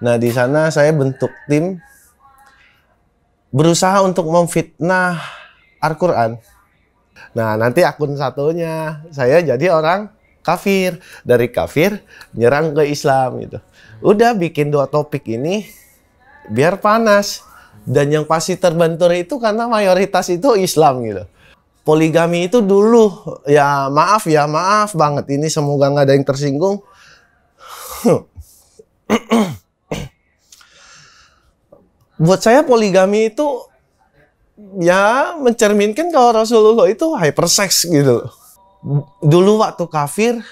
Nah, di sana saya bentuk tim berusaha untuk memfitnah Al-Quran. Nah, nanti akun satunya saya jadi orang kafir. Dari kafir nyerang ke Islam gitu. Udah bikin dua topik ini biar panas. Dan yang pasti terbentur itu karena mayoritas itu Islam gitu. Poligami itu dulu ya maaf ya maaf banget ini semoga nggak ada yang tersinggung. buat saya poligami itu ya mencerminkan kalau Rasulullah itu hypersex gitu. Dulu waktu kafir,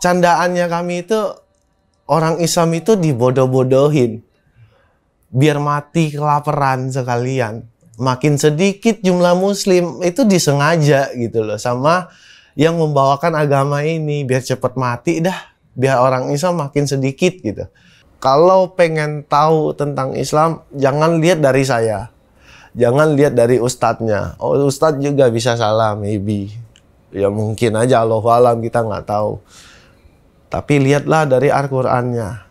candaannya kami itu orang Islam itu dibodoh-bodohin. Biar mati kelaparan sekalian. Makin sedikit jumlah muslim itu disengaja gitu loh sama yang membawakan agama ini biar cepat mati dah biar orang Islam makin sedikit gitu kalau pengen tahu tentang Islam, jangan lihat dari saya. Jangan lihat dari ustadznya. Oh, ustadz juga bisa salah, maybe. Ya mungkin aja Allah alam kita nggak tahu. Tapi lihatlah dari Al-Qur'annya.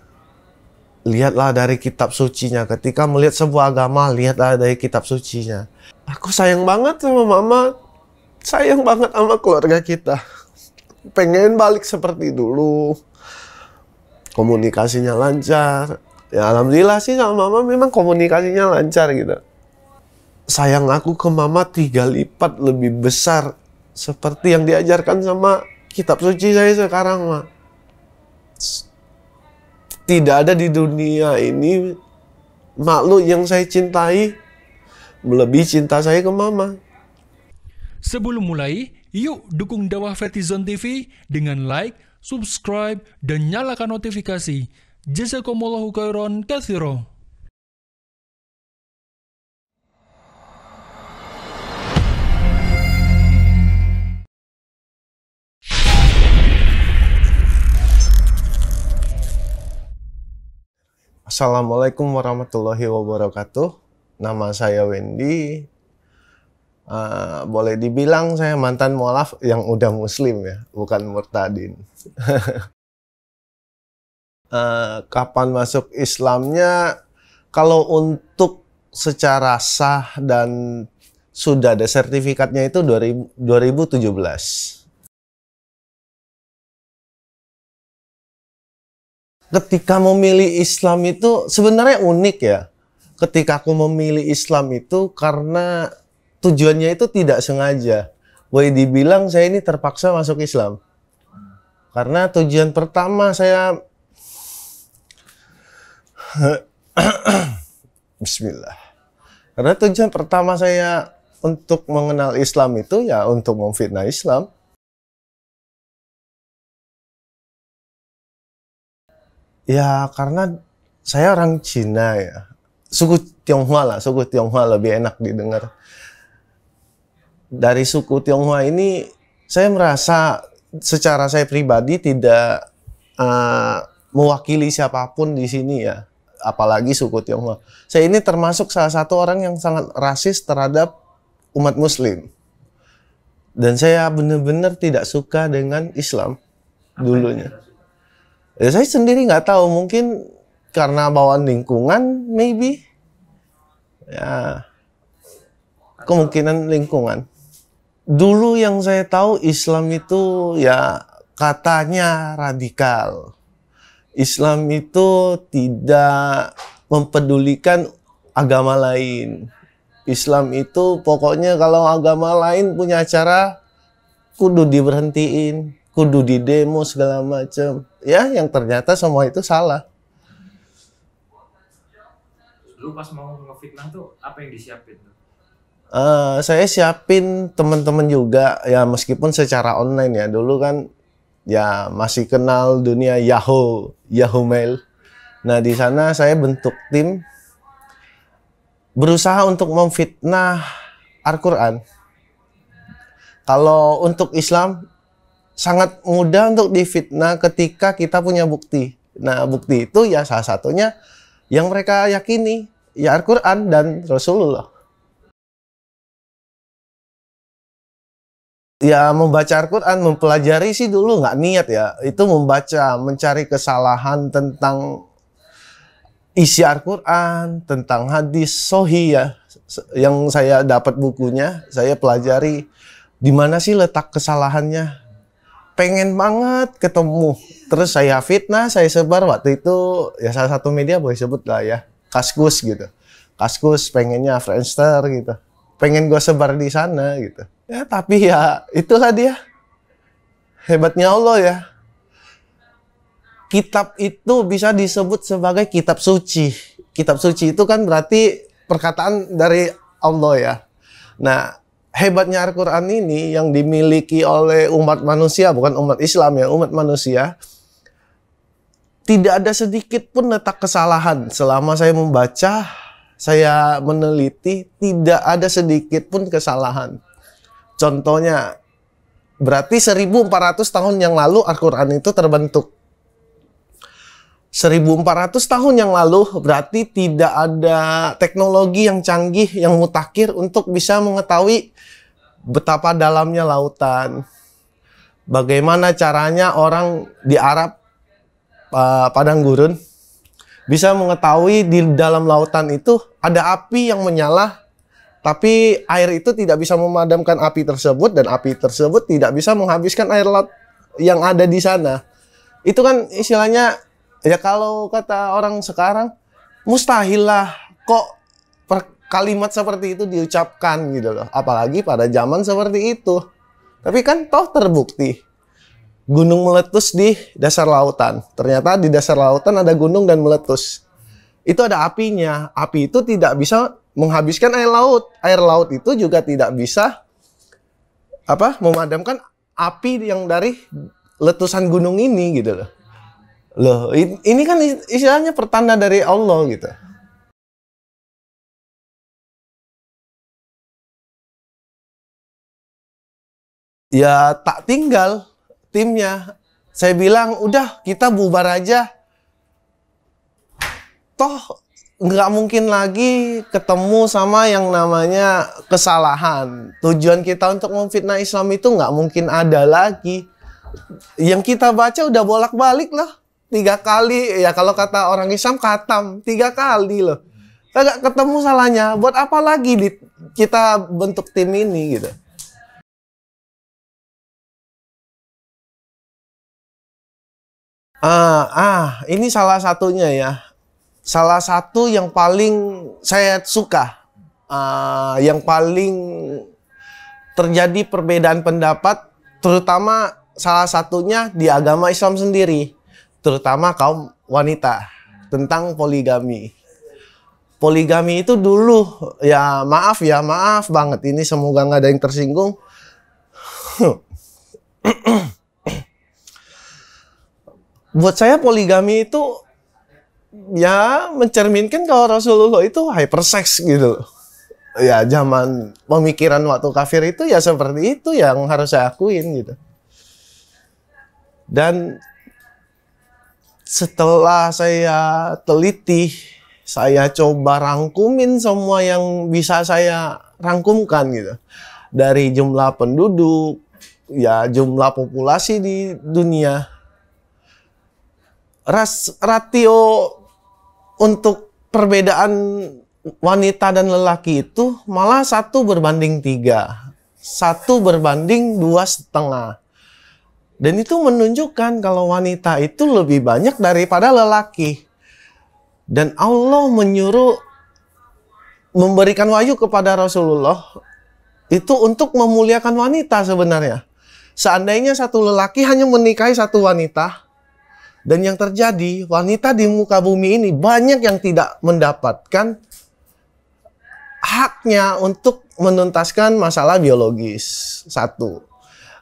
Lihatlah dari kitab sucinya. Ketika melihat sebuah agama, lihatlah dari kitab sucinya. Aku sayang banget sama mama. Sayang banget sama keluarga kita. Pengen balik seperti dulu komunikasinya lancar. Ya alhamdulillah sih sama mama memang komunikasinya lancar gitu. Sayang aku ke mama tiga lipat lebih besar seperti yang diajarkan sama kitab suci saya sekarang, Ma. Tidak ada di dunia ini makhluk yang saya cintai melebihi cinta saya ke mama. Sebelum mulai, yuk dukung dakwah Fetizon TV dengan like, subscribe, dan nyalakan notifikasi. Jazakumullahu khairan kathiro. Assalamualaikum warahmatullahi wabarakatuh. Nama saya Wendy, Uh, boleh dibilang saya mantan mualaf yang udah muslim ya, bukan murtadin. uh, kapan masuk Islamnya? Kalau untuk secara sah dan sudah ada sertifikatnya itu 2000, 2017. Ketika memilih Islam itu sebenarnya unik ya. Ketika aku memilih Islam itu karena tujuannya itu tidak sengaja. Boleh dibilang saya ini terpaksa masuk Islam. Karena tujuan pertama saya Bismillah. Karena tujuan pertama saya untuk mengenal Islam itu ya untuk memfitnah Islam. Ya karena saya orang Cina ya. Suku Tionghoa lah, suku Tionghoa lebih enak didengar dari suku Tionghoa ini saya merasa secara saya pribadi tidak uh, mewakili siapa pun di sini ya, apalagi suku Tionghoa. Saya ini termasuk salah satu orang yang sangat rasis terhadap umat Muslim. Dan saya benar-benar tidak suka dengan Islam dulunya. Ya, saya sendiri nggak tahu, mungkin karena bawaan lingkungan, maybe. Ya, kemungkinan lingkungan dulu yang saya tahu Islam itu ya katanya radikal. Islam itu tidak mempedulikan agama lain. Islam itu pokoknya kalau agama lain punya acara kudu diberhentiin, kudu didemo segala macam. Ya, yang ternyata semua itu salah. Lu pas mau ngefitnah tuh apa yang disiapin? Uh, saya siapin teman-teman juga ya meskipun secara online ya dulu kan ya masih kenal dunia Yahoo Yahoo Mail. Nah di sana saya bentuk tim berusaha untuk memfitnah Al-Quran. Kalau untuk Islam sangat mudah untuk difitnah ketika kita punya bukti. Nah bukti itu ya salah satunya yang mereka yakini ya Al-Quran dan Rasulullah. Ya membaca Al-Quran, mempelajari sih dulu nggak niat ya. Itu membaca, mencari kesalahan tentang isi Al-Quran, tentang hadis sohi ya, yang saya dapat bukunya, saya pelajari di mana sih letak kesalahannya. Pengen banget ketemu. Terus saya fitnah, saya sebar waktu itu ya salah satu media boleh sebut lah ya, Kaskus gitu. Kaskus pengennya Friendster gitu. Pengen gue sebar di sana gitu. Ya tapi ya itulah dia. Hebatnya Allah ya kitab itu bisa disebut sebagai kitab suci. Kitab suci itu kan berarti perkataan dari Allah ya. Nah, hebatnya Al-Quran ini yang dimiliki oleh umat manusia, bukan umat Islam ya, umat manusia, tidak ada sedikit pun letak kesalahan. Selama saya membaca, saya meneliti, tidak ada sedikit pun kesalahan. Contohnya, berarti 1400 tahun yang lalu Al-Quran itu terbentuk 1400 tahun yang lalu berarti tidak ada teknologi yang canggih yang mutakhir untuk bisa mengetahui betapa dalamnya lautan. Bagaimana caranya orang di Arab uh, padang gurun bisa mengetahui di dalam lautan itu ada api yang menyala tapi air itu tidak bisa memadamkan api tersebut dan api tersebut tidak bisa menghabiskan air laut yang ada di sana. Itu kan istilahnya Ya kalau kata orang sekarang mustahil lah kok per kalimat seperti itu diucapkan gitu loh. Apalagi pada zaman seperti itu. Tapi kan toh terbukti gunung meletus di dasar lautan. Ternyata di dasar lautan ada gunung dan meletus. Itu ada apinya. Api itu tidak bisa menghabiskan air laut. Air laut itu juga tidak bisa apa memadamkan api yang dari letusan gunung ini gitu loh. Loh, ini kan istilahnya pertanda dari Allah gitu. Ya tak tinggal timnya. Saya bilang, udah kita bubar aja. Toh nggak mungkin lagi ketemu sama yang namanya kesalahan. Tujuan kita untuk memfitnah Islam itu nggak mungkin ada lagi. Yang kita baca udah bolak-balik lah tiga kali ya kalau kata orang Islam katam tiga kali loh kagak ketemu salahnya buat apa lagi di kita bentuk tim ini gitu ah ah ini salah satunya ya salah satu yang paling saya suka uh, yang paling terjadi perbedaan pendapat terutama salah satunya di agama Islam sendiri terutama kaum wanita tentang poligami. Poligami itu dulu ya maaf ya maaf banget ini semoga nggak ada yang tersinggung. Buat saya poligami itu ya mencerminkan kalau Rasulullah itu hypersex gitu. Ya zaman pemikiran waktu kafir itu ya seperti itu yang harus saya akuin gitu. Dan setelah saya teliti, saya coba rangkumin semua yang bisa saya rangkumkan gitu. Dari jumlah penduduk, ya jumlah populasi di dunia. Ras, ratio untuk perbedaan wanita dan lelaki itu malah satu berbanding tiga. Satu berbanding dua setengah. Dan itu menunjukkan kalau wanita itu lebih banyak daripada lelaki. Dan Allah menyuruh memberikan wahyu kepada Rasulullah itu untuk memuliakan wanita sebenarnya. Seandainya satu lelaki hanya menikahi satu wanita, dan yang terjadi wanita di muka bumi ini banyak yang tidak mendapatkan haknya untuk menuntaskan masalah biologis. Satu.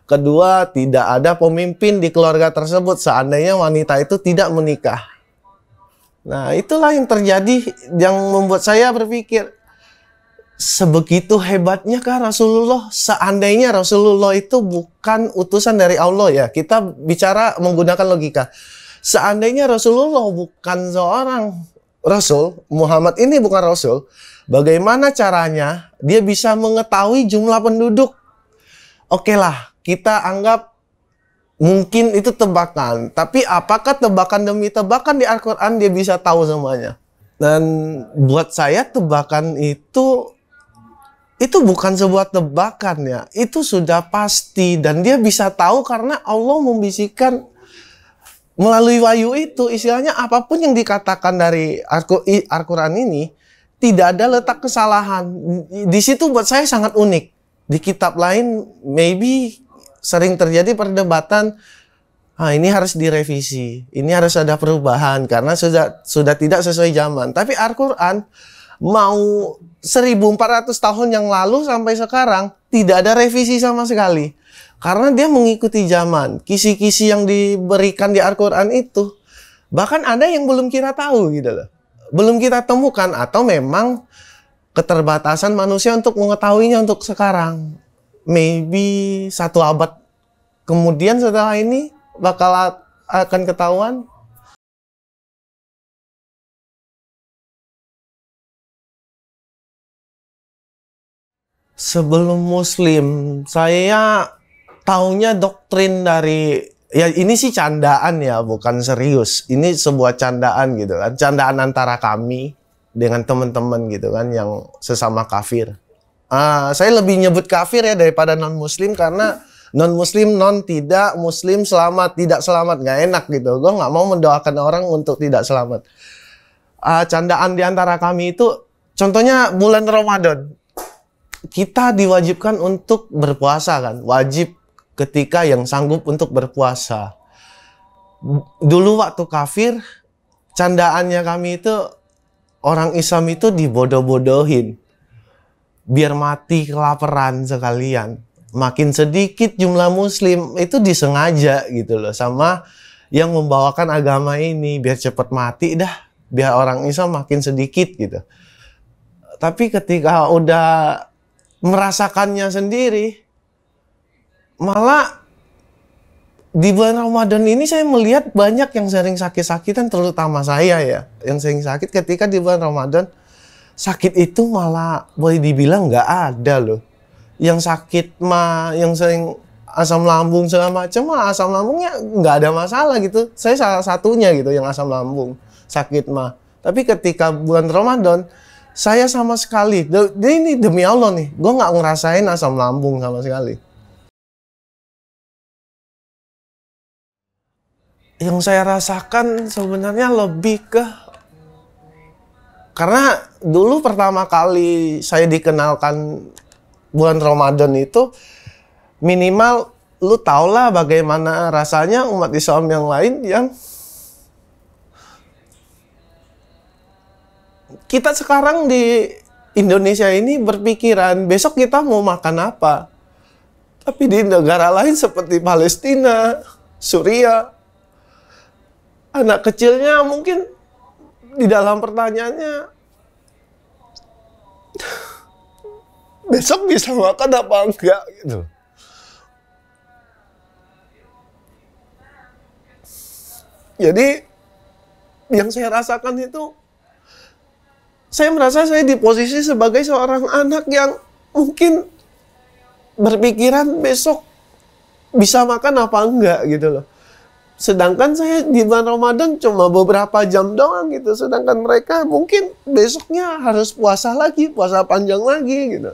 Kedua, tidak ada pemimpin di keluarga tersebut seandainya wanita itu tidak menikah. Nah, itulah yang terjadi yang membuat saya berpikir sebegitu hebatnya kah Rasulullah seandainya Rasulullah itu bukan utusan dari Allah ya. Kita bicara menggunakan logika. Seandainya Rasulullah bukan seorang rasul, Muhammad ini bukan rasul, bagaimana caranya dia bisa mengetahui jumlah penduduk? Oke lah, kita anggap mungkin itu tebakan. Tapi apakah tebakan demi tebakan di Al-Quran dia bisa tahu semuanya? Dan buat saya tebakan itu itu bukan sebuah tebakan ya, itu sudah pasti dan dia bisa tahu karena Allah membisikkan melalui wahyu itu istilahnya apa pun yang dikatakan dari Al-Qur'an ini tidak ada letak kesalahan. Di situ buat saya sangat unik. Di kitab lain maybe sering terjadi perdebatan ah ini harus direvisi, ini harus ada perubahan karena sudah sudah tidak sesuai zaman. Tapi Al-Qur'an mau 1400 tahun yang lalu sampai sekarang tidak ada revisi sama sekali. Karena dia mengikuti zaman. Kisi-kisi yang diberikan di Al-Quran itu. Bahkan ada yang belum kita tahu gitu loh. Belum kita temukan. Atau memang keterbatasan manusia untuk mengetahuinya untuk sekarang. Maybe satu abad kemudian setelah ini bakal akan ketahuan. Sebelum Muslim, saya taunya doktrin dari ya ini sih candaan ya, bukan serius. Ini sebuah candaan gitu kan, candaan antara kami dengan teman-teman gitu kan yang sesama kafir. Uh, saya lebih nyebut kafir ya daripada non muslim karena non muslim non tidak muslim selamat tidak selamat nggak enak gitu. Gue nggak mau mendoakan orang untuk tidak selamat. Uh, candaan di antara kami itu contohnya bulan Ramadan. Kita diwajibkan untuk berpuasa kan wajib ketika yang sanggup untuk berpuasa. Dulu waktu kafir, candaannya kami itu orang Islam itu dibodoh-bodohin. Biar mati kelaparan sekalian. Makin sedikit jumlah muslim itu disengaja gitu loh sama yang membawakan agama ini biar cepat mati dah biar orang Islam makin sedikit gitu. Tapi ketika udah merasakannya sendiri, malah di bulan Ramadan ini saya melihat banyak yang sering sakit-sakitan terutama saya ya yang sering sakit ketika di bulan Ramadan. Sakit itu malah boleh dibilang nggak ada loh. Yang sakit mah yang sering asam lambung segala macam mah asam lambungnya nggak ada masalah gitu. Saya salah satunya gitu yang asam lambung sakit mah. Tapi ketika bulan Ramadan saya sama sekali ini demi Allah nih gue nggak ngerasain asam lambung sama sekali yang saya rasakan sebenarnya lebih ke karena dulu pertama kali saya dikenalkan bulan Ramadan itu minimal lu tau lah bagaimana rasanya umat Islam yang lain yang kita sekarang di Indonesia ini berpikiran besok kita mau makan apa. Tapi di negara lain seperti Palestina, Suriah, anak kecilnya mungkin di dalam pertanyaannya besok bisa makan apa enggak gitu. Jadi yang saya rasakan itu saya merasa saya di posisi sebagai seorang anak yang mungkin berpikiran besok bisa makan apa enggak gitu loh. Sedangkan saya di bulan Ramadan cuma beberapa jam doang gitu. Sedangkan mereka mungkin besoknya harus puasa lagi, puasa panjang lagi gitu.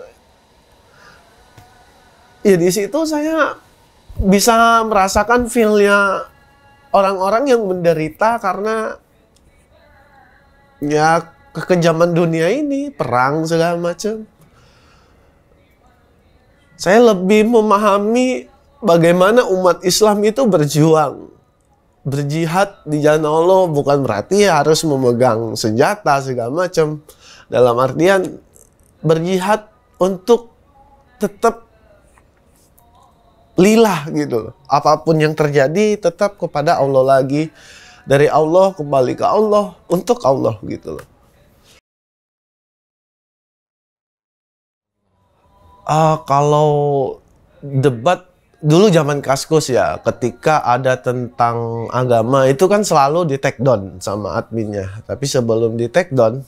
Ya di situ saya bisa merasakan feelnya orang-orang yang menderita karena ya kekejaman dunia ini, perang segala macam. Saya lebih memahami bagaimana umat Islam itu berjuang berjihad di jalan Allah bukan berarti harus memegang senjata segala macam. Dalam artian berjihad untuk tetap lillah gitu. Apa pun yang terjadi tetap kepada Allah lagi. Dari Allah kembali ke Allah untuk Allah gitu loh. Uh, kalau debat dulu zaman kaskus ya ketika ada tentang agama itu kan selalu di take down sama adminnya tapi sebelum di take down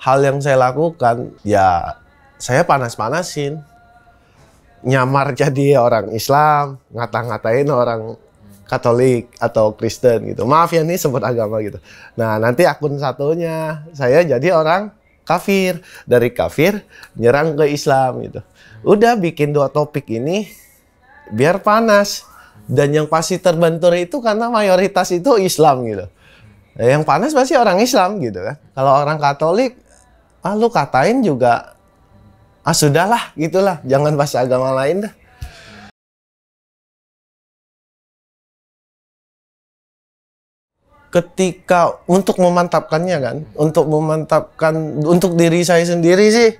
hal yang saya lakukan ya saya panas-panasin nyamar jadi orang Islam ngata-ngatain orang Katolik atau Kristen gitu. Maaf ya nih sebut agama gitu. Nah, nanti akun satunya saya jadi orang kafir. Dari kafir nyerang ke Islam gitu. Udah bikin dua topik ini biar panas. Dan yang pasti terbentur itu karena mayoritas itu Islam gitu. Nah, yang panas pasti orang Islam gitu kan. Kalau orang Katolik, ah lu katain juga, ah sudahlah gitulah, jangan bahas agama lain dah. ketika untuk memantapkannya kan, untuk memantapkan untuk diri saya sendiri sih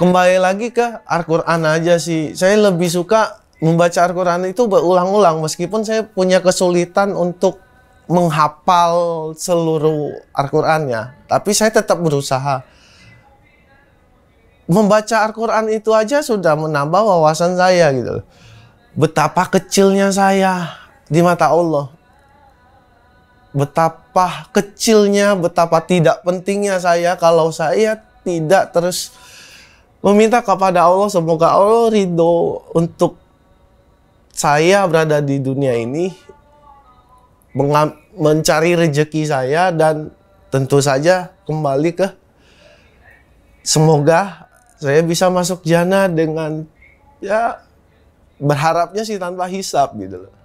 kembali lagi ke Al-Qur'an aja sih. Saya lebih suka membaca Al-Qur'an itu berulang-ulang meskipun saya punya kesulitan untuk menghafal seluruh Al-Qur'annya, tapi saya tetap berusaha. Membaca Al-Qur'an itu aja sudah menambah wawasan saya gitu. Betapa kecilnya saya di mata Allah betapa kecilnya, betapa tidak pentingnya saya kalau saya tidak terus meminta kepada Allah semoga Allah ridho untuk saya berada di dunia ini mencari rezeki saya dan tentu saja kembali ke semoga saya bisa masuk jana dengan ya berharapnya sih tanpa hisap gitu loh.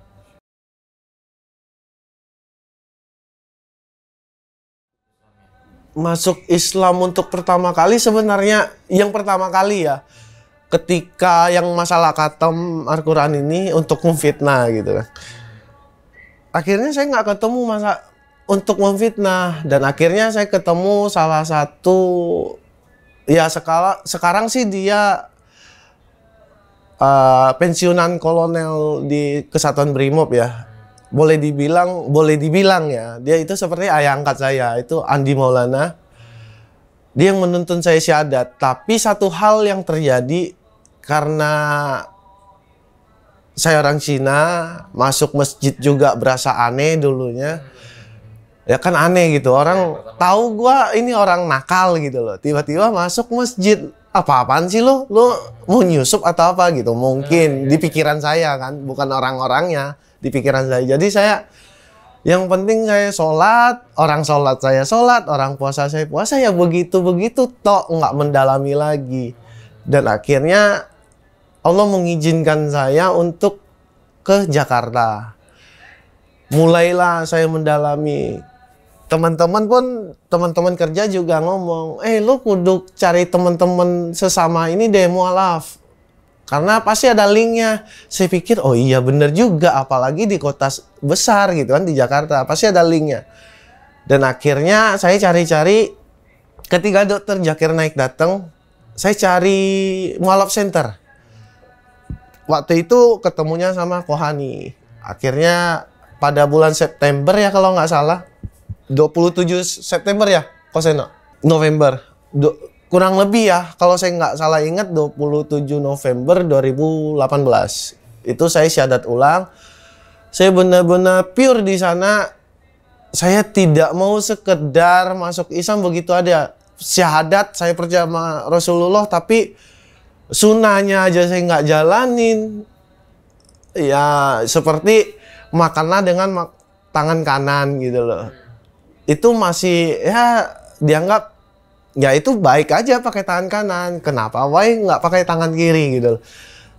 Masuk Islam untuk pertama kali sebenarnya yang pertama kali ya. Ketika yang masalah katam Al-Quran ini untuk memfitnah gitu kan. Akhirnya saya nggak ketemu masa untuk memfitnah. Dan akhirnya saya ketemu salah satu ya sekala sekarang sih dia uh, pensiunan kolonel di Kesatuan Brimob ya boleh dibilang boleh dibilang ya dia itu seperti ayah angkat saya itu Andi Maulana. Dia yang menuntun saya syahadat. Tapi satu hal yang terjadi karena saya orang Cina masuk masjid juga berasa aneh dulunya. Ya kan aneh gitu orang tahu gua ini orang nakal gitu loh. Tiba-tiba masuk masjid apa-apaan sih lo lo mau nyusup atau apa? gitu. Mungkin di pikiran saya kan bukan orang-orangnya di pikiran saya. Jadi saya yang penting saya sholat, orang sholat saya sholat, orang puasa saya puasa ya begitu begitu tok nggak mendalami lagi. Dan akhirnya Allah mengizinkan saya untuk ke Jakarta. Mulailah saya mendalami teman-teman pun teman-teman kerja juga ngomong, eh lu kudu cari teman-teman sesama ini deh mualaf karena pasti ada linknya. Saya pikir, oh iya bener juga. Apalagi di kota besar gitu kan, di Jakarta. Pasti ada linknya. Dan akhirnya saya cari-cari. Ketika dokter Jakir naik datang, saya cari mualaf center. Waktu itu ketemunya sama Kohani. Akhirnya pada bulan September ya kalau nggak salah. 27 September ya, Koseno? November kurang lebih ya kalau saya nggak salah ingat 27 November 2018 itu saya syahadat ulang. Saya benar-benar pure di sana. Saya tidak mau sekedar masuk Islam begitu ada syahadat saya percaya Rasulullah tapi sunahnya aja saya nggak jalanin. Ya seperti makanlah dengan tangan kanan gitu loh. Itu masih ya dianggap ya itu baik aja pakai tangan kanan. Kenapa? Why nggak pakai tangan kiri gitu?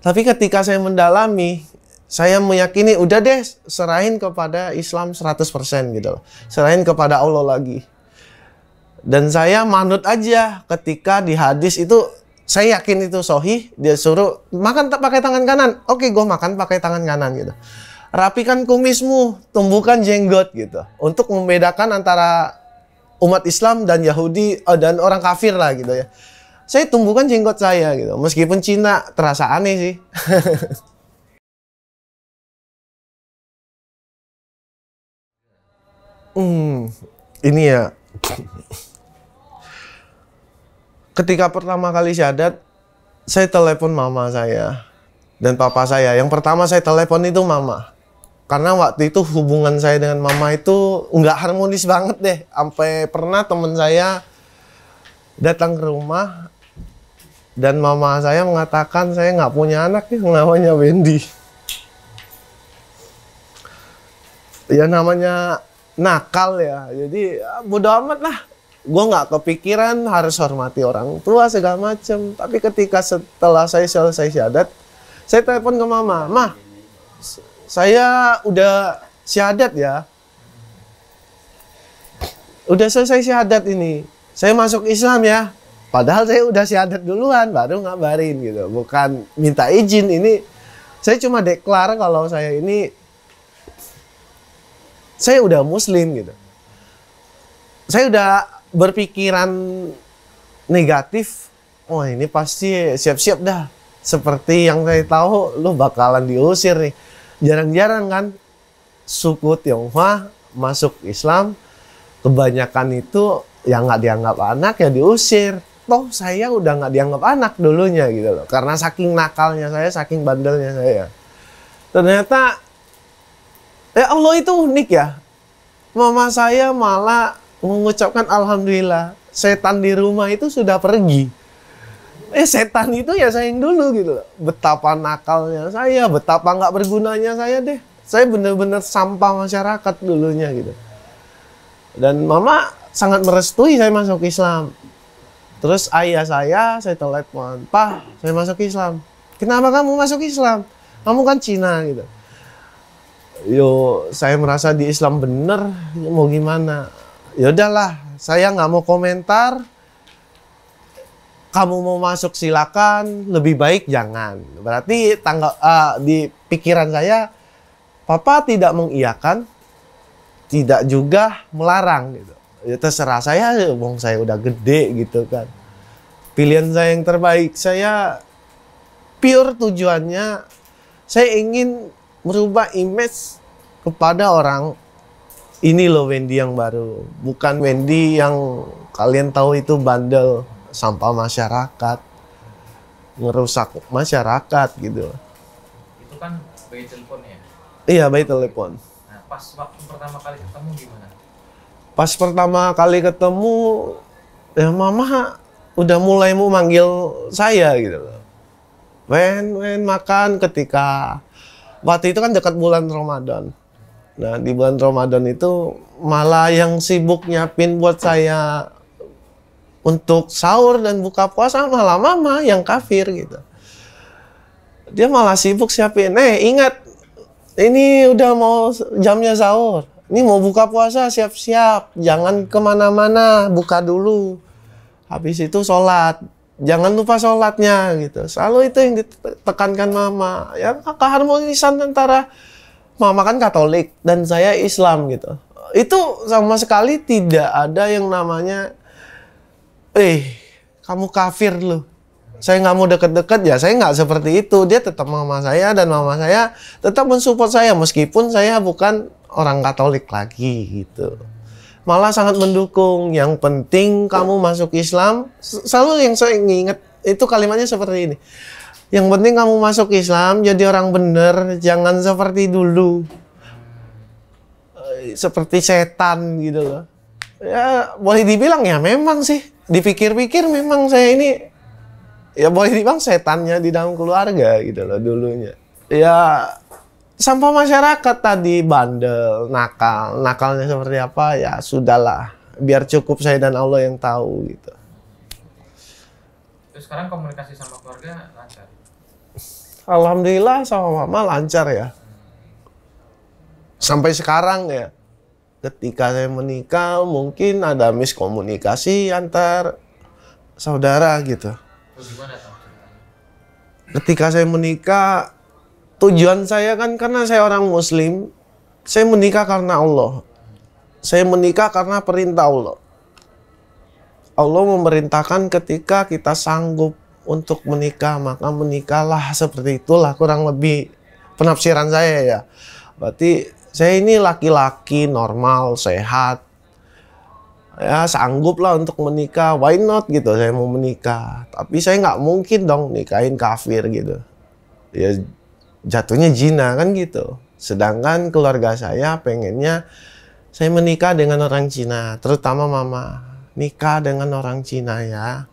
Tapi ketika saya mendalami, saya meyakini udah deh serahin kepada Islam 100% gitu Serahin kepada Allah lagi. Dan saya manut aja ketika di hadis itu saya yakin itu sohi dia suruh makan tak pakai tangan kanan oke gue makan pakai tangan kanan gitu rapikan kumismu tumbuhkan jenggot gitu untuk membedakan antara umat Islam dan Yahudi uh, dan orang kafir lah gitu ya. Saya tumbuhkan jenggot saya gitu. Meskipun Cina terasa aneh sih. hmm, ini ya. Ketika pertama kali syahadat, saya telepon mama saya dan papa saya. Yang pertama saya telepon itu mama karena waktu itu hubungan saya dengan mama itu nggak harmonis banget deh sampai pernah teman saya datang ke rumah dan mama saya mengatakan saya nggak punya anak yang namanya Wendy ya namanya nakal ya. Jadi ya, bodo amat lah. Gue nggak kepikiran harus hormati orang tua segala macem. Tapi ketika setelah saya selesai syahadat, saya telepon ke mama, mah saya udah syahadat ya. Udah selesai syahadat ini. Saya masuk Islam ya. Padahal saya udah syahadat duluan, baru ngabarin gitu. Bukan minta izin ini. Saya cuma deklar kalau saya ini saya udah muslim gitu. Saya udah berpikiran negatif. Oh ini pasti siap-siap dah. Seperti yang saya tahu, lu bakalan diusir nih. Jarang-jarang kan suku Tionghoa masuk Islam. Kebanyakan itu yang nggak dianggap anak ya diusir. Toh saya udah nggak dianggap anak dulunya gitu loh. Karena saking nakalnya saya, saking bandelnya saya. Ternyata Ya Allah itu unik ya. Mama saya malah mengucapkan alhamdulillah. Setan di rumah itu sudah pergi. Eh setan itu ya sayang dulu gitu. Betapa nakalnya saya, betapa nggak bergunanya saya deh. Saya bener-bener sampah masyarakat dulunya gitu. Dan mama sangat merestui saya masuk Islam. Terus ayah saya, saya telepon, Pak, saya masuk Islam. Kenapa kamu masuk Islam? Kamu kan Cina gitu yo saya merasa di Islam bener mau gimana ya udahlah saya nggak mau komentar kamu mau masuk silakan. Lebih baik jangan. Berarti tanggal ah, di pikiran saya papa tidak mengiyakan tidak juga melarang gitu. Ya terserah saya wong saya udah gede gitu kan. Pilihan saya yang terbaik saya pure tujuannya saya ingin merubah image kepada orang. Ini loh Wendy yang baru bukan Wendy yang kalian tahu itu bandel sampah masyarakat ngerusak masyarakat gitu Itu kan bayi telepon ya. iya baik telepon Nah, pas waktu pertama kali ketemu gimana? pas pertama kali ketemu ya mama udah mulai mau manggil saya gitu loh Wen, Wen makan ketika waktu itu kan dekat bulan Ramadan. Nah di bulan Ramadan itu malah yang sibuk nyiapin buat saya untuk sahur dan buka puasa malah mama yang kafir gitu. Dia malah sibuk siapin. Eh ingat ini udah mau jamnya sahur. Ini mau buka puasa siap-siap. Jangan ke mana-mana, buka dulu. Habis itu sholat. Jangan lupa sholatnya gitu. Selalu itu yang ditekankan mama. Ya keharmonisan antara mama kan Katolik dan saya Islam gitu. Itu sama sekali tidak ada yang namanya, eh kamu kafir lu. Saya nggak mau deket-deket ya, saya nggak seperti itu. Dia tetap mama saya dan mama saya tetap mensupport saya meskipun saya bukan orang Katolik lagi gitu malah sangat mendukung. Yang penting kamu masuk Islam. Selalu yang saya ingat itu kalimatnya seperti ini. Yang penting kamu masuk Islam jadi orang bener, jangan seperti dulu. Eh, Seperti setan gitu loh. Ya boleh dibilang ya memang sih. Dipikir-pikir memang saya ini ya boleh dibilang setannya di dalam keluarga gitu loh dulunya. Ya sampah masyarakat tadi bandel, nakal, nakalnya seperti apa ya sudahlah, biar cukup saya dan Allah yang tahu gitu. Terus sekarang komunikasi sama keluarga lancar. Alhamdulillah sama mama lancar ya. Sampai sekarang ya, ketika saya menikah mungkin ada miskomunikasi antar saudara gitu. Ketika saya menikah, tujuan saya kan karena saya orang muslim, saya menikah karena Allah. Saya menikah karena perintah Allah. Allah memerintahkan ketika kita sanggup untuk menikah, maka menikahlah seperti itulah kurang lebih penafsiran saya ya. Berarti saya ini laki-laki normal, sehat, ya sanggup lah untuk menikah. Why not gitu saya mau menikah. Tapi saya nggak mungkin dong nikahin kafir gitu. Ya jatuhnya zina kan gitu. Sedangkan keluarga saya pengennya saya menikah dengan orang Cina terutama mama. Nikah dengan orang Cina ya.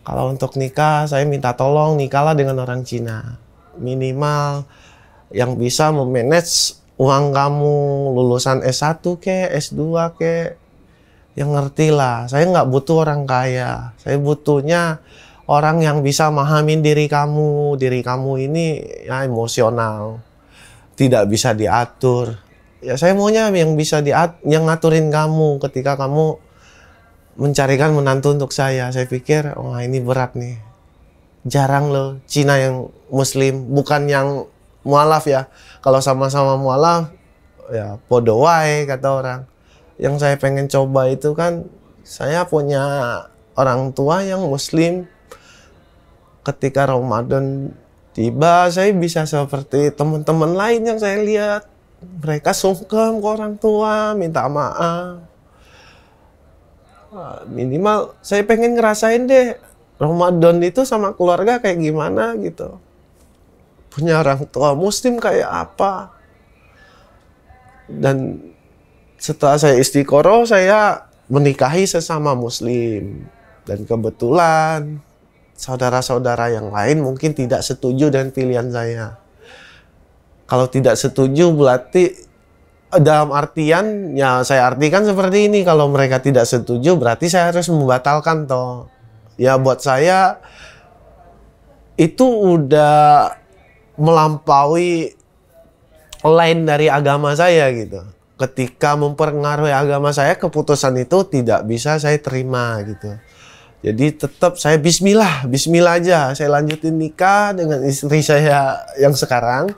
Kalau untuk nikah saya minta tolong nikahlah dengan orang Cina. Minimal yang bisa memanage uang kamu lulusan S1 ke, S2 ke, yang ngerti lah. Saya nggak butuh orang kaya. Saya butuhnya orang yang bisa memahami diri kamu. Diri kamu ini ya emosional, tidak bisa diatur. Ya saya maunya yang bisa diat, yang ngaturin kamu ketika kamu mencarikan menantu untuk saya. Saya pikir, wah ini berat nih. Jarang loh Cina yang Muslim, bukan yang mualaf ya. Kalau sama-sama mualaf, ya podo wae kata orang. Yang saya pengen coba itu kan saya punya orang tua yang muslim. Ketika Ramadan tiba saya bisa seperti teman-teman lain yang saya lihat. Mereka sungkem ke orang tua minta maaf. Minimal saya pengen ngerasain deh Ramadan itu sama keluarga kayak gimana gitu punya orang tua muslim kayak apa. Dan setelah saya istiqoroh saya menikahi sesama muslim. Dan kebetulan saudara-saudara yang lain mungkin tidak setuju dengan pilihan saya. Kalau tidak setuju berarti dalam artian ya saya artikan seperti ini. Kalau mereka tidak setuju berarti saya harus membatalkan toh. Ya buat saya itu udah melampaui lain dari agama saya gitu. Ketika mempengaruhi agama saya keputusan itu tidak bisa saya terima gitu. Jadi tetap saya bismillah bismillah aja. Saya lanjutin nikah dengan istri saya yang sekarang.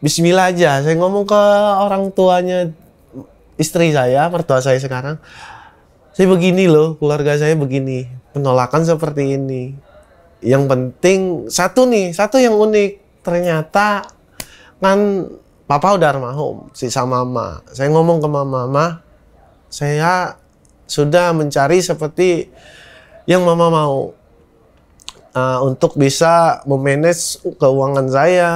Bismillah aja. Saya ngomong ke orang tuanya istri saya mertua saya sekarang. Saya begini loh keluarga saya begini. Penolakan seperti ini. Yang penting satu nih satu yang unik ternyata kan Papa udah almarhum, sisa mama. Saya ngomong ke mama, mama, saya sudah mencari seperti yang mama mau uh, untuk bisa memanage keuangan saya,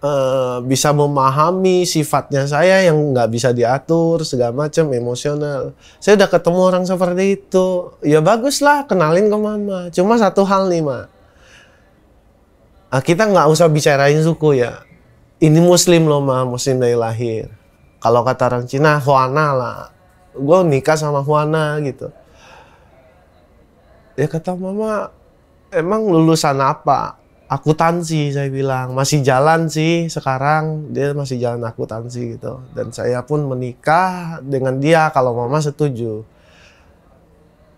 uh, bisa memahami sifatnya saya yang nggak bisa diatur segala macam emosional. Saya udah ketemu orang seperti itu, ya bagus lah kenalin ke mama. Cuma satu hal nih ma, uh, kita nggak usah bicarain suku ya. Ini muslim loh mah muslim dari lahir. Kalau kata orang Cina Huana lah. Gue nikah sama Huana gitu. Ya kata mama emang lulusan apa? Akuntansi saya bilang. Masih jalan sih sekarang. Dia masih jalan akuntansi gitu. Dan saya pun menikah dengan dia kalau mama setuju.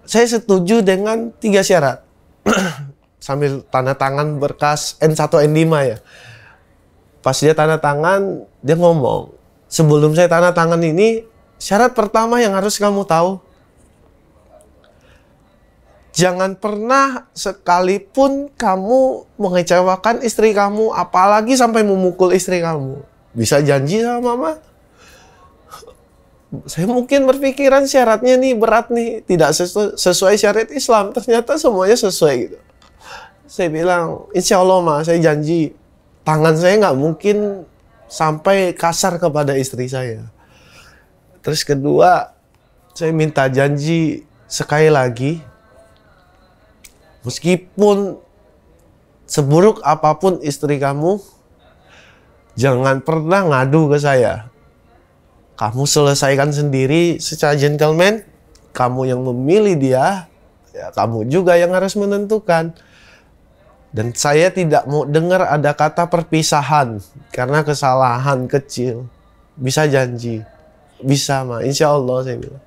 Saya setuju dengan tiga syarat sambil tanda tangan berkas N1 N5 ya. Pas dia tanda tangan dia ngomong sebelum saya tanda tangan ini syarat pertama yang harus kamu tahu jangan pernah sekalipun kamu mengecewakan istri kamu apalagi sampai memukul istri kamu. Bisa janji sama mama? Saya mungkin berpikiran syaratnya nih berat nih tidak sesu sesuai syariat Islam. Ternyata semuanya sesuai gitu saya bilang insya Allah mah saya janji tangan saya nggak mungkin sampai kasar kepada istri saya. Terus kedua, saya minta janji sekali lagi, meskipun seburuk apa pun istri kamu, jangan pernah ngadu ke saya. Kamu selesaikan sendiri secara gentleman, kamu yang memilih dia, ya kamu juga yang harus menentukan. Dan saya tidak mau dengar ada kata perpisahan karena kesalahan kecil. Bisa janji. Bisa mah, insya Allah saya bilang.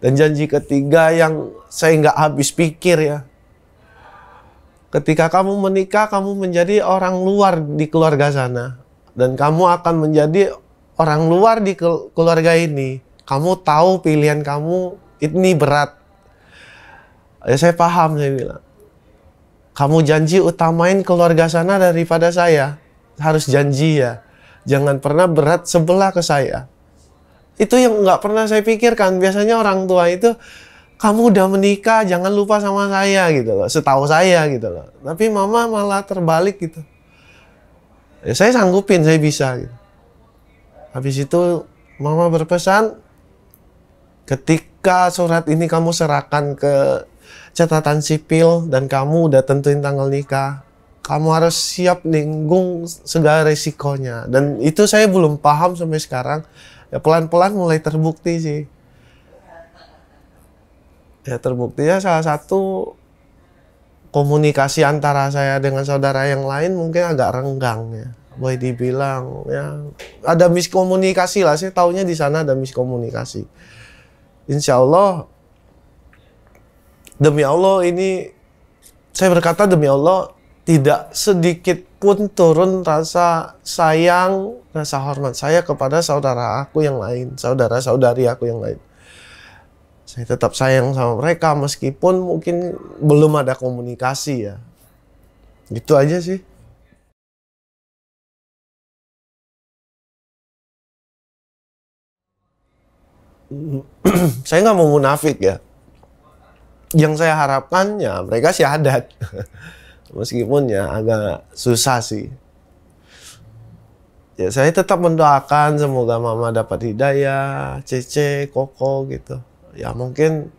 Dan janji ketiga yang saya nggak habis pikir ya. Ketika kamu menikah, kamu menjadi orang luar di keluarga sana. Dan kamu akan menjadi orang luar di keluarga ini. Kamu tahu pilihan kamu ini berat. Ya saya paham saya bilang kamu janji utamain keluarga sana daripada saya. Harus janji ya. Jangan pernah berat sebelah ke saya. Itu yang nggak pernah saya pikirkan. Biasanya orang tua itu, kamu udah menikah, jangan lupa sama saya gitu loh. Setahu saya gitu loh. Tapi mama malah terbalik gitu. Ya, saya sanggupin, saya bisa gitu. Habis itu mama berpesan, ketika surat ini kamu serahkan ke catatan sipil dan kamu udah tentuin tanggal nikah, kamu harus siap ninggung segala resikonya. Dan itu saya belum paham sampai sekarang. Ya pelan-pelan mulai terbukti sih. Ya terbukti ya salah satu komunikasi antara saya dengan saudara yang lain mungkin agak renggang ya boleh dibilang ya. Ada miskomunikasi lah saya taunya di sana ada miskomunikasi. Insya Allah demi Allah ini saya berkata demi Allah tidak sedikit pun turun rasa sayang, rasa hormat saya kepada saudara aku yang lain, saudara-saudari aku yang lain. Saya tetap sayang sama mereka meskipun mungkin belum ada komunikasi ya. Gitu aja sih. saya nggak mau munafik ya. Yang saya harapkan ya mereka syahadat. Meskipun ya agak susah sih. Ya saya tetap mendoakan semoga mama dapat hidayah, Cece, Koko gitu. Ya mungkin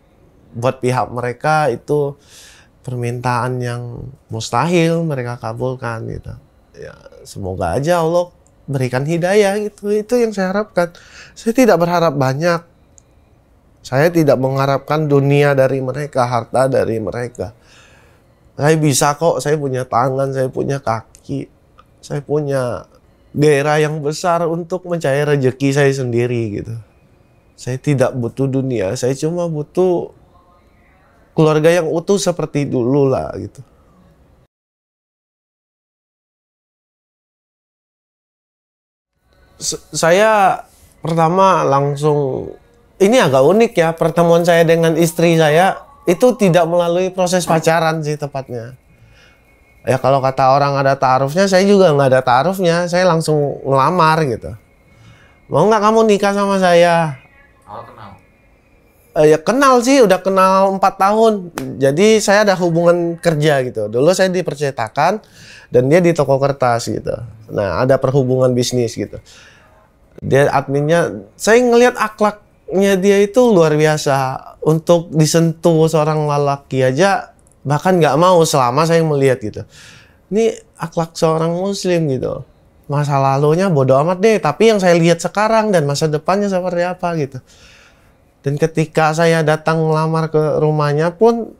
buat pihak mereka itu permintaan yang mustahil mereka kabulkan gitu. Ya semoga aja Allah berikan hidayah gitu. Itu yang saya harapkan. Saya tidak berharap banyak saya tidak mengharapkan dunia dari mereka, harta dari mereka. Saya bisa kok, saya punya tangan, saya punya kaki, saya punya daerah yang besar untuk mencari rezeki saya sendiri gitu. Saya tidak butuh dunia, saya cuma butuh keluarga yang utuh seperti dulu lah gitu. saya pertama langsung ini agak unik ya pertemuan saya dengan istri saya itu tidak melalui proses pacaran sih tepatnya. Ya kalau kata orang ada taarufnya, saya juga nggak ada taarufnya, saya langsung ngelamar gitu. Mau nggak kamu nikah sama saya? Awal kenal. Eh, ya kenal sih, udah kenal empat tahun. Jadi saya ada hubungan kerja gitu. Dulu saya dipercetakan dan dia di toko kertas gitu. Nah ada perhubungan bisnis gitu. Dia adminnya, saya ngelihat akhlak nya dia itu luar biasa. Untuk disentuh seorang lelaki aja bahkan nggak mau selama saya melihat gitu. Ini akhlak seorang muslim gitu. Masa lalunya bodoh amat deh tapi yang saya lihat sekarang dan masa depannya seperti apa gitu. Dan ketika saya datang melamar ke rumahnya pun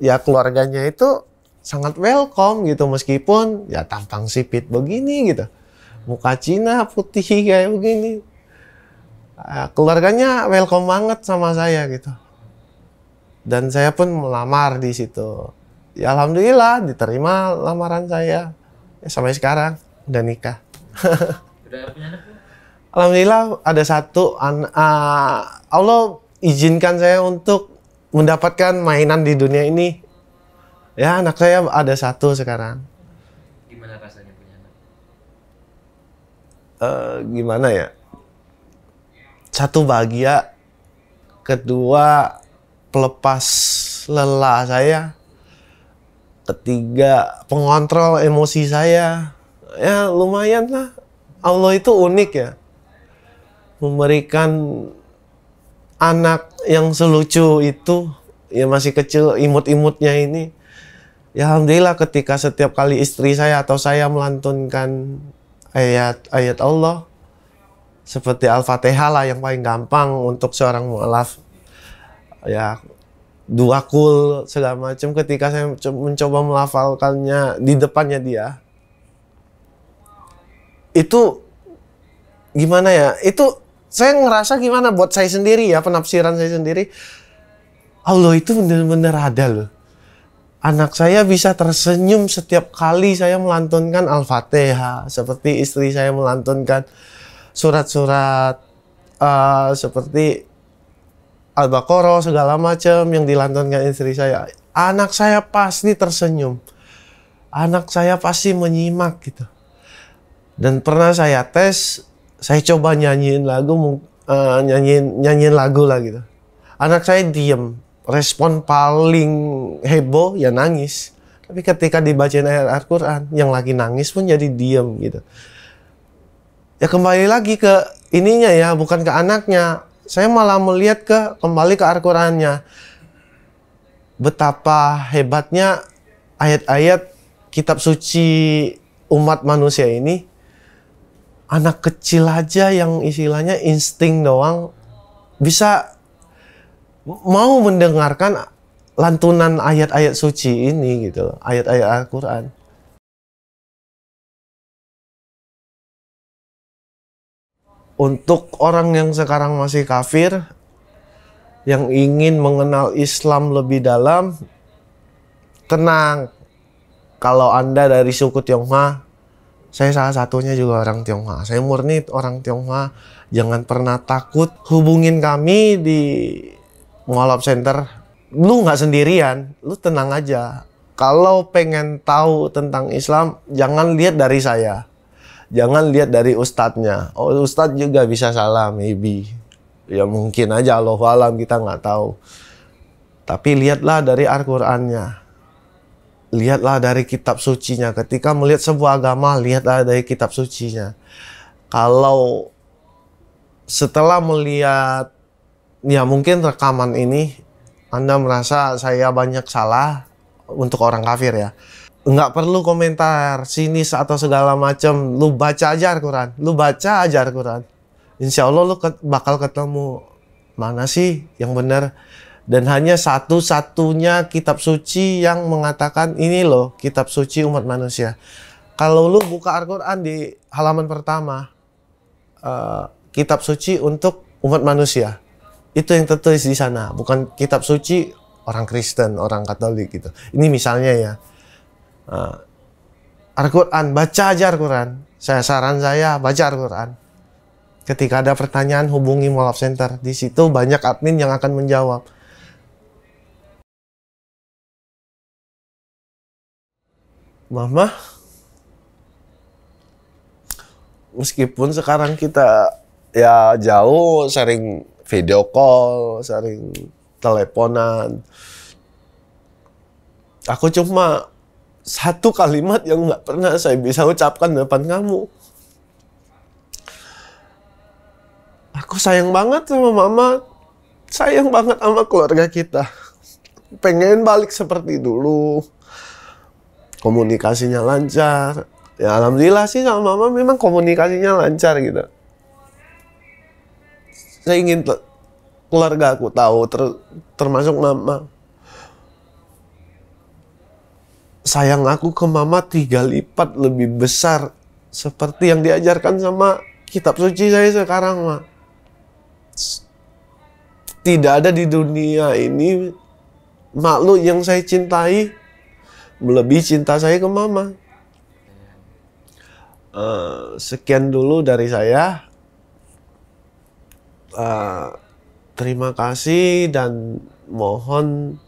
ya keluarganya itu sangat welcome gitu. Meskipun ya tampang sipit begini gitu. Muka Cina putih kayak begini keluarganya welcome banget sama saya gitu. Dan saya pun melamar di situ. Ya alhamdulillah diterima lamaran saya. Ya, sampai sekarang udah nikah. Udah punya anak belum? alhamdulillah ada satu an uh, Allah izinkan saya untuk mendapatkan mainan di dunia ini. Ya anak saya ada satu sekarang. Gimana rasanya punya anak? Eh, gimana ya satu bahagia, kedua pelepas lelah saya, ketiga pengontrol emosi saya. Ya lumayan lah. Allah itu unik ya. Memberikan anak yang selucu itu, ya masih kecil imut-imutnya ini. Ya alhamdulillah ketika setiap kali istri saya atau saya melantunkan ayat-ayat Allah, seperti Al-Fatihah lah yang paling gampang untuk seorang mualaf. Ya dua kul segala macam. Ketika saya mencoba melafalkannya di depannya dia itu gimana ya? Itu saya ngerasa gimana buat saya sendiri ya penafsiran saya sendiri. Allah itu benar-benar ada loh. Anak saya bisa tersenyum setiap kali saya melantunkan Al-Fatihah seperti istri saya melantunkan surat-surat uh, seperti Al-Baqarah segala macam yang dilantunkan istri saya. Anak saya pasti tersenyum. Anak saya pasti menyimak gitu. Dan pernah saya tes, saya coba nyanyiin lagu, uh, nyanyiin nyanyiin lagu lah gitu. Anak saya diem, respon paling heboh ya nangis. Tapi ketika dibacain ayat Al-Quran, yang lagi nangis pun jadi diem gitu ya kembali lagi ke ininya ya, bukan ke anaknya. Saya malah melihat ke kembali ke Al-Qur'annya. Betapa hebatnya ayat-ayat kitab suci umat manusia ini anak kecil aja yang istilahnya insting doang bisa mau mendengarkan lantunan ayat-ayat suci ini gitu, ayat-ayat Al-Qur'an. Untuk orang yang sekarang masih kafir yang ingin mengenal Islam lebih dalam tenang. Kalau Anda dari suku Tionghoa, saya salah satunya juga orang Tionghoa. Saya murni orang Tionghoa. Jangan pernah takut hubungin kami di Mualaf Center. Lu nggak sendirian, lu tenang aja. Kalau pengen tahu tentang Islam, jangan lihat dari saya. Jangan lihat dari ustadznya. Oh, ustadz juga bisa salah, maybe. Ya mungkin aja Allah alam kita nggak tahu. Tapi lihatlah dari Al-Qur'annya. Lihatlah dari kitab sucinya. Ketika melihat sebuah agama, lihatlah dari kitab sucinya. Kalau setelah melihat ya mungkin rekaman ini Anda merasa saya banyak salah untuk orang kafir ya. Nggak perlu komentar sinis atau segala macam. Lu baca aja Al-Quran. Lu baca aja Al-Quran. Insya Allah lu bakal ketemu mana sih yang benar. Dan hanya satu-satunya kitab suci yang mengatakan ini loh kitab suci umat manusia. Kalau lu buka Al-Quran di halaman pertama, eh, kitab suci untuk umat manusia. Itu yang tertulis di sana, bukan kitab suci orang Kristen, orang Katolik gitu. Ini misalnya ya. Eh, Al-Quran, baca aja Al-Quran. Saya saran saya baca Al-Quran. Ketika ada pertanyaan hubungi Molaf Center. Di situ banyak admin yang akan menjawab. Mama, meskipun sekarang kita ya jauh sering video call, sering teleponan. Aku cuma satu kalimat yang nggak pernah saya bisa ucapkan di depan kamu. Aku sayang banget sama mama, sayang banget sama keluarga kita. Pengen balik seperti dulu. Komunikasinya lancar. Ya alhamdulillah sih sama mama memang komunikasinya lancar gitu. Saya ingin keluarga aku tahu ter- termasuk mama. Sayang aku ke mama tiga lipat lebih besar seperti yang diajarkan sama kitab suci saya sekarang, Ma. Tidak ada di dunia ini makhluk yang saya cintai melebihi cinta saya ke mama. Eh, sekian dulu dari saya. Eh, terima kasih dan mohon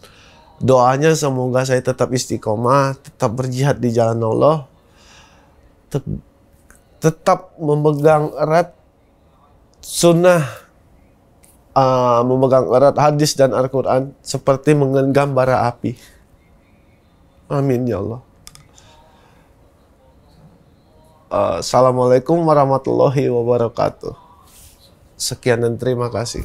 doanya semoga saya tetap istiqomah, tetap berjihad di jalan Allah, Tet- tetap memegang erat sunnah, eh, memegang erat hadis dan Al-Quran seperti menggenggam bara api. Amin ya Allah. Eh, Assalamualaikum warahmatullahi wabarakatuh. Sekian dan terima kasih.